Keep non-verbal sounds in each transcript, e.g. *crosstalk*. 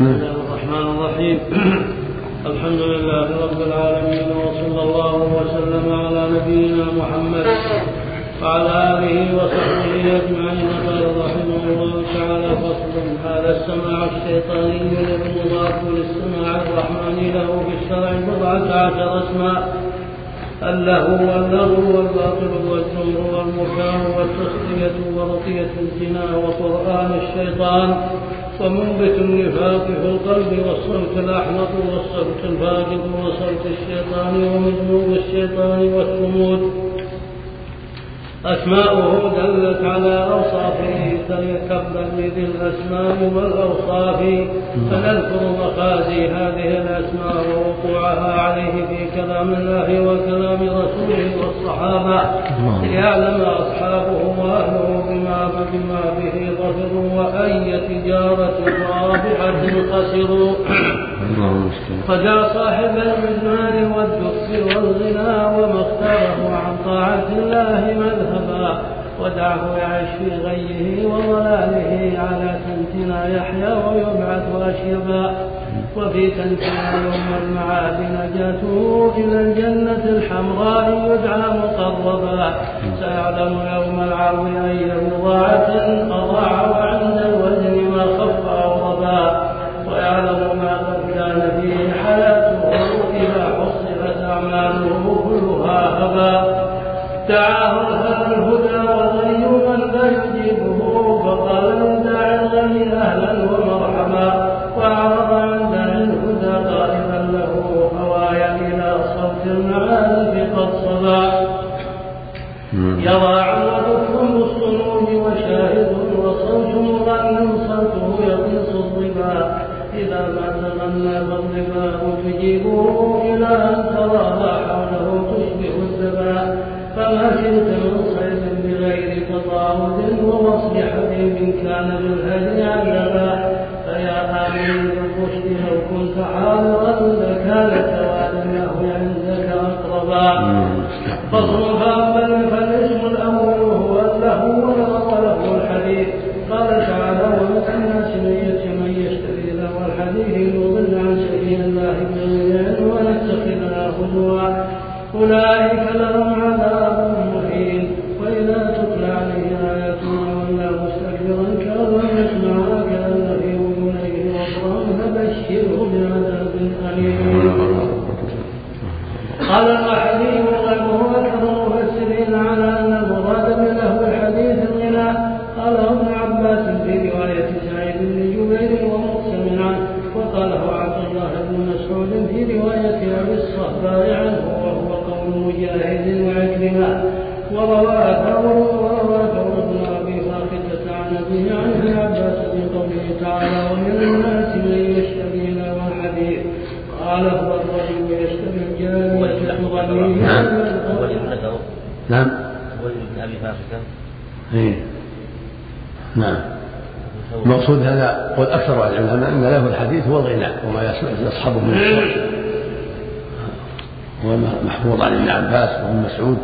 بسم الله الرحمن الرحيم. *clears throat* الحمد لله رب العالمين وصلى الله وسلم على نبينا محمد وعلى آله وصحبه أجمعين. قال رحمه الله تعالى فصل هذا السماع الشيطاني المضاف للسماع الرحمن له في الشرع بضعة عشر أسماء. اللهو واللغو والباطل والجمر والمكان والتسلية ورقية الزنا وقرآن الشيطان ومنبت النفاق في القلب والصوت الأحمق والصوت الباغض وصوت الشيطان ومذنوب الشيطان والثمود أسماؤه دلت على أوصافه كالذي الأسماء والأوصاف. فنذكر مخازي هذه الأسماء ووقوعها عليه في كلام الله وكلام رسوله والصحابة. ليعلم أصحابه وأهله بما بما به ظفروا وأي تجارة رابحة خسروا. فجاء صاحب المزمار والدف والغنى وما اختاره عن طاعة الله مذهبا. ودعه يعيش في غيه وضلاله على تنتنا يحيا ويبعث أشيبا وفي تنتنا يوم المعاد نجاته إلى الجنة الحمراء يدعى مقربا. سيعلم يوم العرض أي بضاعة أضاع وعند الوزن ما خف أو ربا ويعلم ما قد كان فيه حياته إذا حصلت أعماله كلها هبا. دعاه الهدى والغي من لا يجيبه فقال للداعي الغني أهلا ومرحبا وأعرض عن داعي الهدى قائلا له هوايا إلى صوت المعارف قد صدى يرى عمركم الصنوم وشاهد وصوت مغن صوته يقيس الظبا إذا ما تغنى فالظباء تجيبه إلى أن تراها حوله تشبه الزبا. فما شئت من صيد بغير تطاول ووصل حبيب كان بالهدي عذبا فيا آمن بالرشد لو كنت حاضرا لكان توالمه عندك أقربا. فصل فأما فالاسم الأول هو اللهو وله الحديث. قال تعالى ومن الناس من يشتري له الحديث وعكرمة وروى ثور وروى ثور بن أبي فاخته عن أبيه عن ابن عباس في قوله تعالى ومن الناس من يشتري له الحديث قال هو الرجل يشتري المغنية نعم. ولد بن أبي فاخته إيه. نعم. المقصود هذا قول أكثر أهل العلماء أن له الحديث هو الغناء وما يصحبه من الصوت هو محفوظ عن ابن عباس وابن مسعود.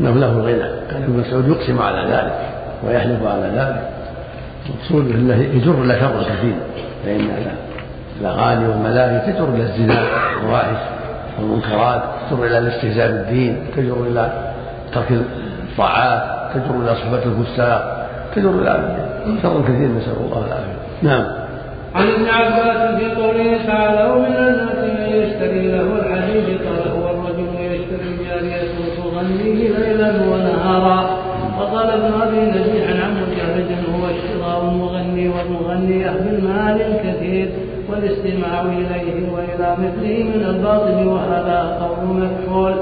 إنه له الغنى. كان ابن مسعود يقسم على ذلك ويحلف على ذلك. المقصود انه يجر إلى شر كثير. فإن الأغاني والملاهي تجر إلى الزنا والفواحش والمنكرات تجر إلى الاستهزاء بالدين تجر إلى ترك الطاعات تجر إلى صحبة الفساق تجر إلى شر كثير. نسأل الله العافية. نعم. عن ابن عباس في قوله تعالى ومن الناس يشتري له الحديث قال هو الرجل يشتري جارية تغنيه ليلا ونهارا. وقال ابن أبي نجيح عن مجاهد هو الشراء المغني والمغنية بالمال الكثير والاستماع إليه وإلى مثله من الباطل وهذا قول مكحول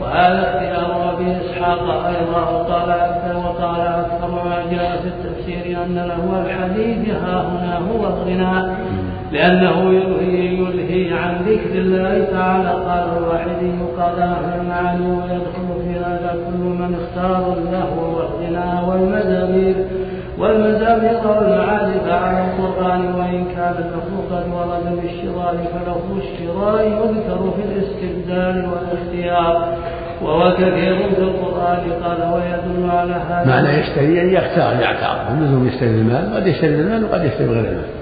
وهذا اختيار أبي إسحاق أيضا. وقال وقال أكثر ما جاء في التفسير أن له الحديث ها هنا هو الغنى لأنه يلهي عن ذكر الله تعالى قال الواحدي قال أهل المعاني ويدخل في هذا كل من اختار اللهو والغنى والمزامير. والمزامير والمعازف على القرآن وإن كان قد ورد بالشراء فلفظ الشراء يذكر في الاستبدال والاختيار. وهو كثير في القرآن قال ويدل على هذا. معنى يشتري أن يختار يعتار اللزوم يشتري المال قد يشتري المال وقد يشتري غير المال.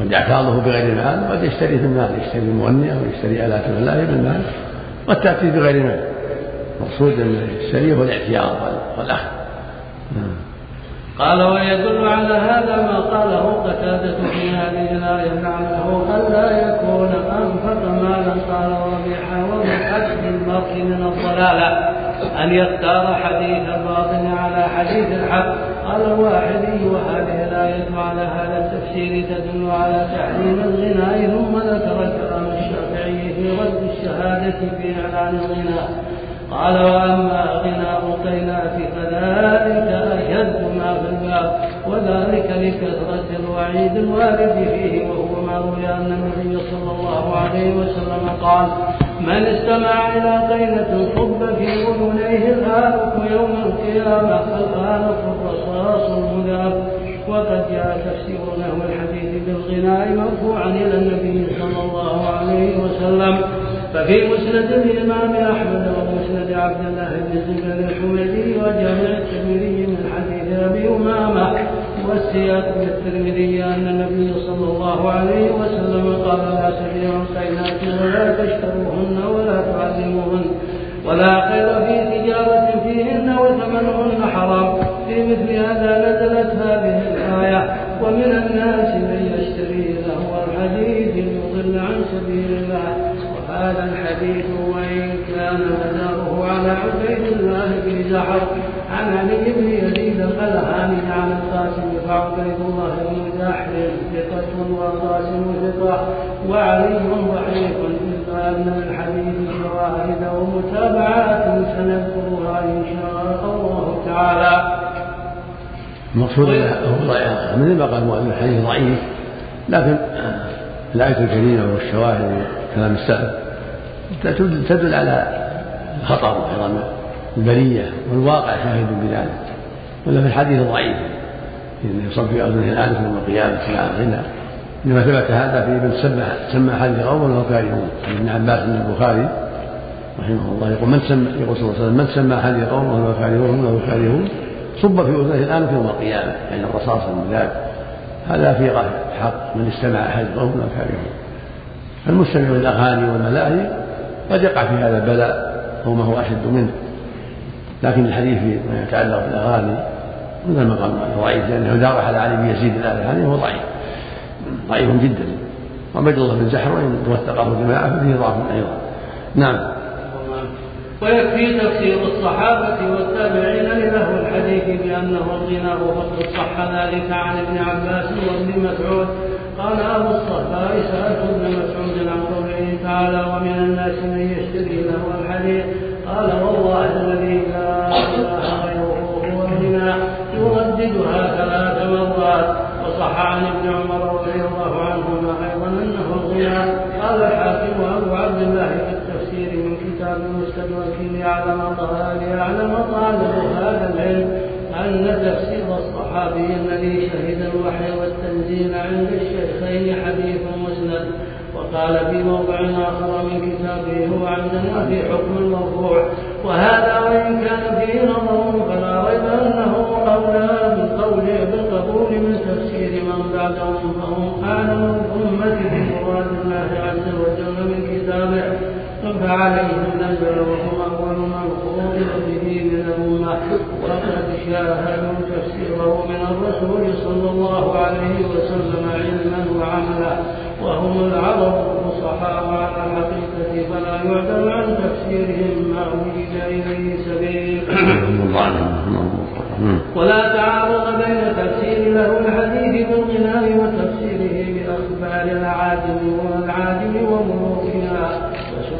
قد يحتاطه بغير مال وقد يشتري بالمال يشتري المغني أو يشتري آلات الملاهي بالمال قد تأتي بغير مال. المقصود أن الشريعة هو الاحتياط والأخذ. نعم. قال ويدل على هذا ما قاله قتادة في هذه الآية لعله ألا يكون أنفق مالا قال ربيعا ومن حسب المرء من الضلالة. أن يختار حديث الباطن على حديث الحق. قال الواحدي وهذه الآية على هذا التفسير تدل على تحريم الغناء ثم ذكر كلام الشافعي في رد الشهادة في إعلان الغناء قال وأما غناء القينات فذلك أشد ما في الباب. وذلك لكثرة الوعيد الوارد فيه وهو ما روي أن النبي صلى الله عليه وسلم قال من استمع إلى قينة صب في أذنيه الآلف يوم القيامة فالآلف الرصاص المذاب وقد جاء تفسير نحو الحديث بالغناء مرفوعا إلى النبي صلى الله عليه وسلم. ففي مسند الإمام أحمد ومسند عبد الله بن زبير الحميدي وجامع الترمذي من حديث أبي أمامة والسياق للترمذي أن النبي صلى الله عليه وسلم قال لا تبيعوا القينات ولا تشتروهن ولا تعلموهن ولا خير في تجارة فيهن وثمنهن حرام. في مثل هذا نزلت هذه الآية ومن الناس من يشتري له الحديث ليضل عن سبيل الله هذا الحديث وإن كان مداره على عبيد الله بن زحر عن علي بن يزيد الخلهاني عن القاسم فعبيد الله بن زحر ثقة والقاسم ثقة وعلي ضعيف إلا أن الحديث شواهد ومتابعات سنذكرها إن شاء الله تعالى. المقصود مثل ما قال المؤلف الحديث ضعيف لكن الآية الكريمة والشواهد كلام السلف تدل على الخطر وعظم البرية والواقع شاهد بذلك ولا في الحديث ضعيف إن يصب في أذنه الآن يوم القيامة مع الغنى إنما ثبت هذا في ابن سمى سمى حديث قوم وهو كارهون. ابن عباس من البخاري رحمه الله يقول من سمى يقول صلى الله عليه وسلم من سمى حديث قوم وهو كارهون وهو كارهون صب في أذنه الآن في يوم القيامة. يعني الرصاص المذاب هذا في حق من استمع حديث قوم وهو كارهون. المستمع للأغاني والملاهي قد يقع في هذا البلاء أو ما هو أشد منه. لكن الحديث فيما يتعلق بالأغاني مثل ما قال ضعيف لأنه دار على علي بن يزيد الآلهاني وهو ضعيف. ضعيف جدا. وعبد الله بن زحر وإن وثقه الجماعة ففيه ضعف أيضا. نعم. ويكفي تفسير الصحابة والتابعين لله الحديث بأنه الغناء وقد صح ذلك عن ابن عباس وابن مسعود قال أبو الصفاء سألت ابن مسعود عن قوله تعالى ومن الناس من يشتري له الحديث الوحي والتنزيل عند الشيخين حديث مسند. وقال في موضع آخر من كتابه هو عندنا في حكم المرفوع وهذا وإن كان فيه نظر فلا ريب أنه أولى بالقول بالقبول من تفسير من بعدهم. فهم أعلم الأمة بمراد الله عز وجل من كتابه. فعليهم نزل وهم أول من خوض به من الأمة. وقد شاهدوا تفسيره من الرسول صلى الله عليه وسلم علما وعملا. وهم العرب الفصحاء على الحقيقة فلا يعدل عن تفسيرهم ما وجد إليه سبيل. ولا تعارض بين تفسير له الحديث بالغناء وتفسيره بأخبار العاجم والعاجم وملوكها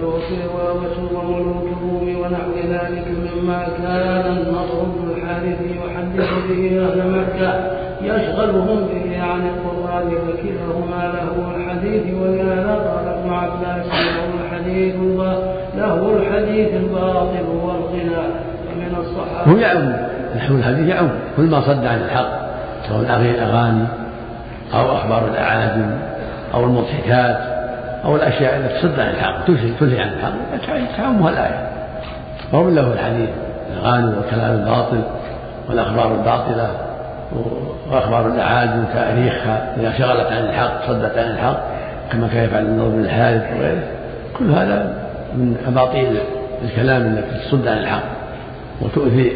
وسلوك وملوك الروم ونحو ذلك مما كان النصر بن الحارث يحدث به أهل مكة. يشغلهم به عن القرآن فكلاهما له الحديث ولهذا قال ابن عباس له الحديث له الحديث الباطل والغنى. ومن الصحابة هو يعم نحو الحديث يعم كل ما صد عن الحق سواء الأغاني أو أخبار الأعاجم أو المضحكات أو الأشياء التي تصد عن الحق تلهي عن الحق. تعمها الآية. وهو له الحديث الأغاني والكلام الباطل والأخبار الباطلة وأخبار الأعاجم وتاريخها إذا شغلت عن الحق صدت عن الحق كما كان يفعل النضر بن الحارث وغيره. كل هذا من أباطيل الكلام التي تصد عن الحق وتؤذي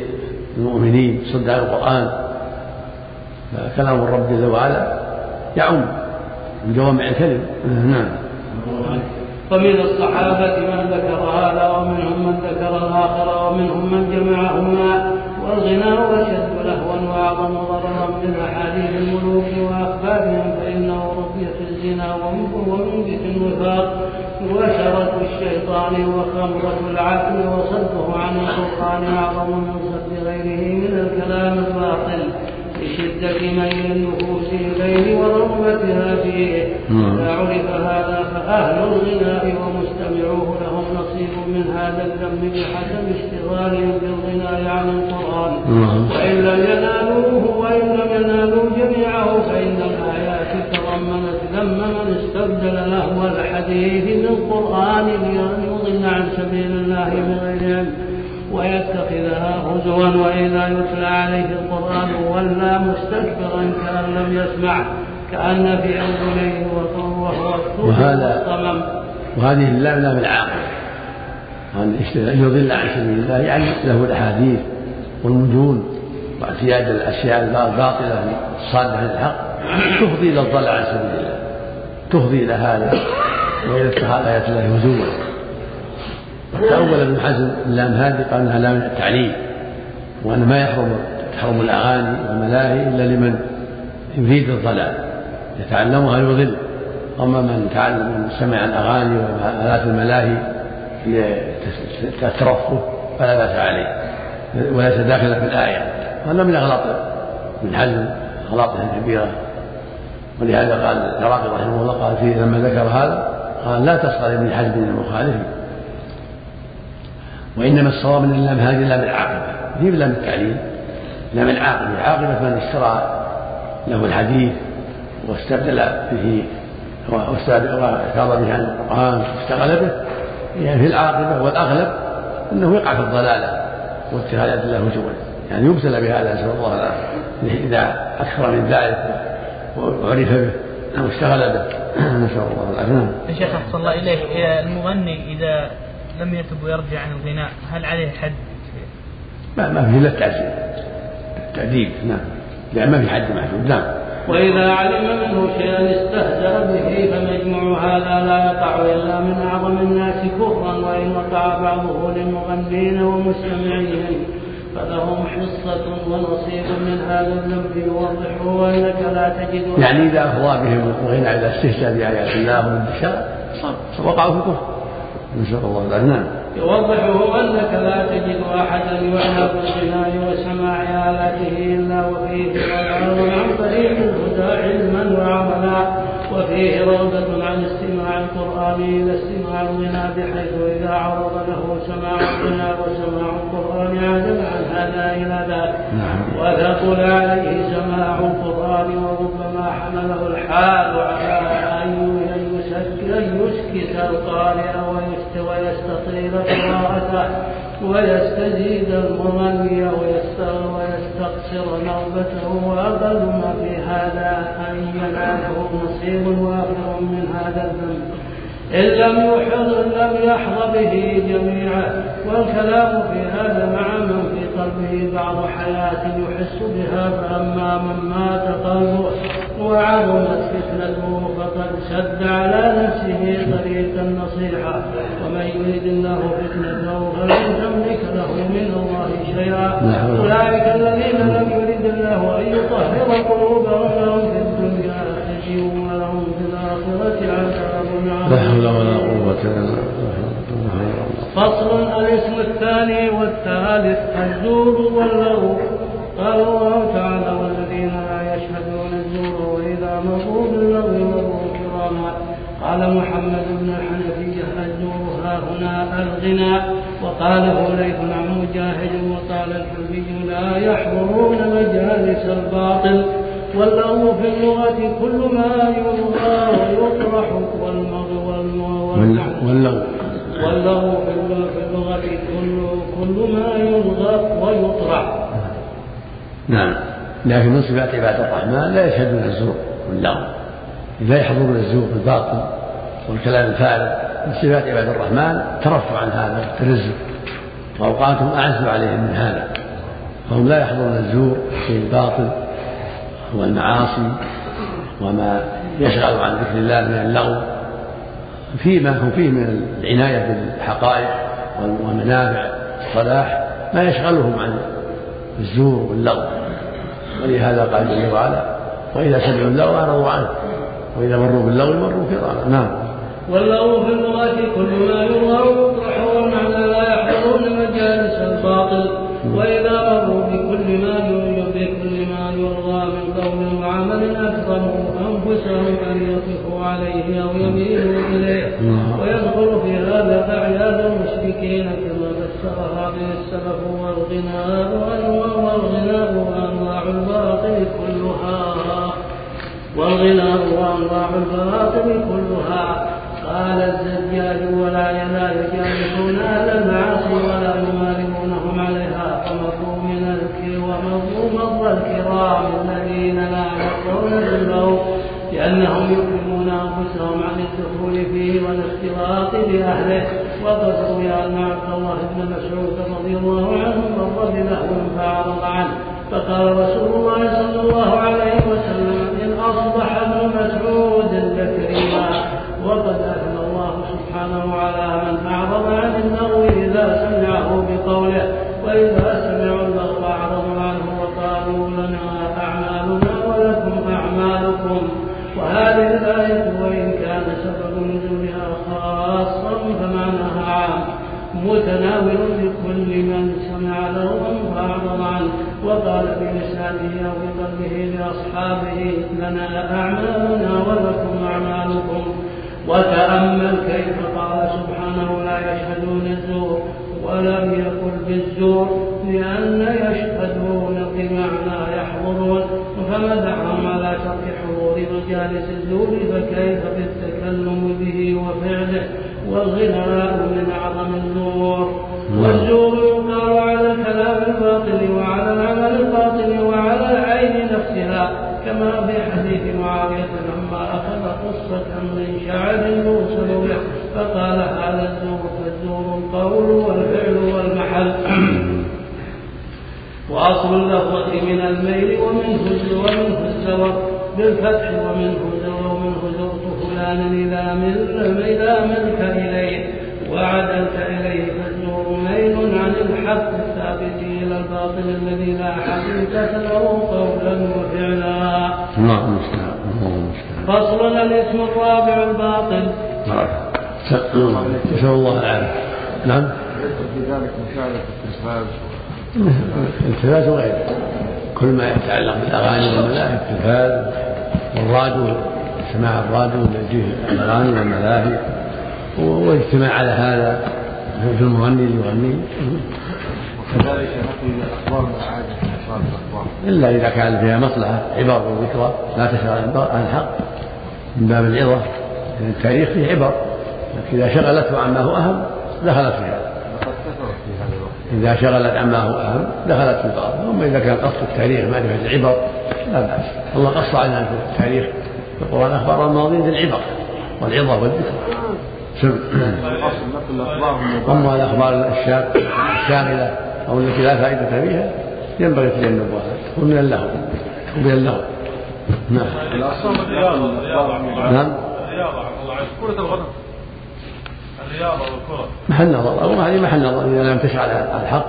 المؤمنين تصد عن القرآن. فكلام الرب جل وعلا يعم من جوامع الكلم نعم. ومن الصحابة من ذكر هذا ومنهم من ذكر الآخر ومنهم من جمعهما والغناء أشد لهوا وأعظم ضررا من أحاديث الملوك وأخبارهم فإنه رقية الزنا ومنبت الوفاق وشرة الشيطان وخمرة العقل وصده عن القرآن أعظم من صد غيره من الكلام الباطل. لشدة ميل النفوس إليه ورغبتها فيه. إذا عرف هذا فأهل الغناء ومستمعوه لهم نصيب من هذا الذنب بحسب اشتغالهم بالغناء عن القرآن. وإن لم ينالوه وإن لم ينالوا جميعه فإن الآيات تضمنت ذم من استبدل لهو الحديث بالقرآن لأن يضل عن سبيل الله بغير علم ويتخذها هزوا وإذا يتلى عليه القرآن ولى مستكبرا كأن لم يسمع كأن في أذنيه وهو وهذا وهذه اللام لام العاقل أن يضل عن سبيل الله يعني له الأحاديث والمجون واعتياد الأشياء الباطلة الصادة عن الحق تفضي إلى الضلال عن سبيل الله تفضي إلى هذا وإلى اتخاذ آيات الله هزوا. تأول ابن حزم اللام هذه قال إنها لام التعليم وأن ما يحرم تحرم الأغاني والملاهي إلا لمن يريد الضلال يتعلمها يضل؟ أما من تعلم من سمع الأغاني وآلات الملاهي للترفه فلا بأس عليه وليس داخلا في الآية هذا من أغلاط ابن حزم اغلاطه الكبيره ولهذا قال العراقي رحمه الله قال فيه لما ذكر هذا قال لا تصغر ابن حزم المخالفين. وإنما الصواب أن اللام هذه لام العاقبة. هي لام التعليل. لام العاقبة. عاقبة من اشترى له الحديث واستبدل به واعترض به عن القرآن واشتغل به. يعني في العاقبة والأغلب أنه يقع في الضلالة واتخاذ الله هجوا يعني يبتلى بهذا نسأل الله العافية. إذا أكثر من ذلك وعرف به أو اشتغل به. *clears throat* نسأل الله العافية. نعم. يا شيخ أحسن الله إليك. المغني إذا لم يتب ويرجع عن الغناء هل عليه حد؟ ما ما في الا التعزير التأديب نعم. لأن ما في حد محدود نعم. وإذا علم منه شيئا استهزأ به فمجموع هذا لا يقع إلا من أعظم الناس كفرا وإن وقع بعضه للمغنين ومستمعيهم. فلهم حصة ونصيب من هذا الذنب يوضحه أنك لا تجد يعني إذا أفضى بهم الغنى إلى استهزاء بآيات الله والانتشار وقعوا في الكفر نسأل الله العافية نعم. يوضحه أنك لا تجد أحدا يعلم بالغناء وسماع آلاته إلا وفيه والعرض عن طريق الهدى علما وعملا وفيه روضة عن استماع القرآن إلى استماع الغناء بحيث إذا عرض له سماع الغناء وسماع القرآن عاد عن هذا إلى ذاك. نعم. وثقل عليه سماع القرآن وربما حمله الحال على أن يسكت القارئ ويستطيل قراءته ويستزيد المغني ويستقصر نوبته وأقل ما في هذا أن يناله نصيب وافر من هذا الذنب. إن لم يحضر لم يحظ به جميعا والكلام في هذا مع من في قلبه بعض حياة يحس بها فأما من مات قلبه وعظمت فتنته فقد سد على نفسه طريق النصيحة. ومن يريد الله فتنته فلن تملك له من الله شيئا. أولئك الذين لم يرد الله أن يطهر قلوبهم لهم في الدنيا خزي ولهم في الآخرة عذاب لا حول ولا قوة إلا بالله. فصل الاسم الثاني والثالث الزور واللغو. قال الله تعالى والذين لا مروا باللغو مروا كراما قال محمد بن الحنفية الزور ها هنا الغنى وقاله ليث عن مجاهد وقال الحلبي لا يحضرون مجالس الباطل. واللغو في اللغة كل ما يلغى ويطرح واللغو واللغو في اللغة كل كل ما يلغى ويطرح. نعم. لكن من صفات عباد الرحمن لا يشهدون الزور. واللغو لا يحضرون الزور والباطل والكلام الفارغ من صفات عباد الرحمن ترفع عن هذا التنزه. وأوقاتهم أعز عليهم من هذا. فهم لا يحضرون الزور في الباطل والمعاصي وما يشغل عن ذكر الله من اللغو. فيما هم فيه من العناية بالحقائق ومنافع الصلاح ما يشغلهم عن الزور واللغو. ولهذا قال جل وعلا وإذا سمعوا اللغو أعرضوا عنه. وإذا مروا باللغو مروا كراما نعم. واللغو في اللغة كل ما يظهر بالموت لأنهم يكرمون أنفسهم عن الدخول فيه والاختلاط بأهله. وقد روي أن عبد الله بن مسعود رضي الله عنه مر بلهو فأعرض عنه فقال رسول الله صلى الله عليه وسلم إن أصبح ابن مسعود ذكريا وقد أثنى الله سبحانه على من أعرض عن اللغو إذا سمعه بقوله وإذا سمعوا الآية وإن كان سبب نزولها خاصا فمعناها عام متناول لكل من سمع لهم فأعرض عنه وقال بلسانه أو بقلبه لأصحابه لنا أعمالنا ولكم أعمالكم. وتأمل كيف قال سبحانه لا يشهدون الزور. ولم يقل بالزور لأن يشهدون بمعنى يحضرون. فمدحهم على ترك حضور مجالس الزور؟ فكيف بالتكلم به وفعله؟ والغناء من أعظم الزور. والزور يقال على الكلام الباطل وعلى العمل الباطل وعلى نفسها كما في حديث معاوية لما أخذ قصة من شعر يوصل به فقال هذا الزور فالزور القول والفعل والمحل. وأصل اللفظة من الميل ومنه ومنه الزور بالفتح ومنه زور ومنه زرت فلانا إذا مل إذا ملك إليه. وعدلت إليه فالزور ميل عن الحق الثابت إلى الباطل الذي لا حقيقة له قولا وفعلا. نعم فصل الاسم الرابع الباطل. نسأل الله العافية. نعم. في ذلك مسألة التلفاز التلفاز وغيره كل ما يتعلق بالأغاني والملاهي التلفاز والراديو سماع الراديو الذي الأغاني والملاهي والاجتماع على هذا في المغني اللي يغني. وكذلك نقل الأخبار عاده أخبار الأخبار. إلا إذا كان فيها مصلحة عبر وذكرى لا تشغل عن الحق من باب العظة لأن التاريخ فيه عبر. لكن إذا شغلته عما هو أهم دخلت في هذا إذا شغلت عما هو أهم دخلت في الباطل أما إذا كان قصد التاريخ معرفة العبر لا بأس. الله قص علينا في التاريخ في القرآن أخبار الماضين بالعبر والعظة والذكر أما الأخبار الشاغلة أو التي لا فائدة فيها ينبغي تجنبها تكون من اللهو تكون من اللهو نعم. نعم. كرة الغنم الرياضة والكرة محل نظر. هذه محل نظر. إذا لم تشغل على الحق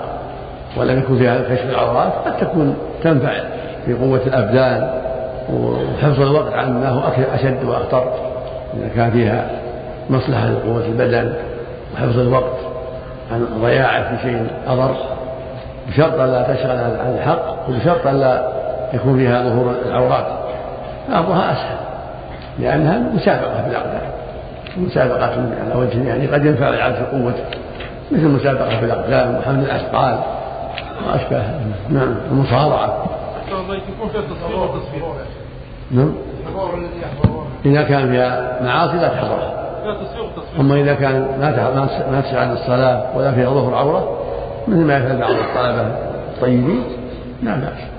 ولم يكن فيها كشف العورات قد تكون تنفع في قوة الأبدان وحفظ الوقت عما هو أشد وأخطر. إذا كان فيها مصلحة لقوة البدن وحفظ الوقت عن ضياعه في شيء أضر بشرط ألا تشغل عن الحق وبشرط ألا يكون فيها ظهور العورات. بعضها أسهل لأنها مسابقة في الأقدام. مسابقة على وجه يعني قد ينفع العبد في قوته. مثل مسابقة في الأقدام وحمل الأثقال وأشبه نعم المصارعة. يكون فيها نعم. الذي إذا كان فيها معاصي لا تحضرها. أما إذا كان ما ما تس- ما تسعى عن الصلاة ولا فيها ظهر عورة مثل ما يفعل بعض الطلبة الطيبين لا بأس.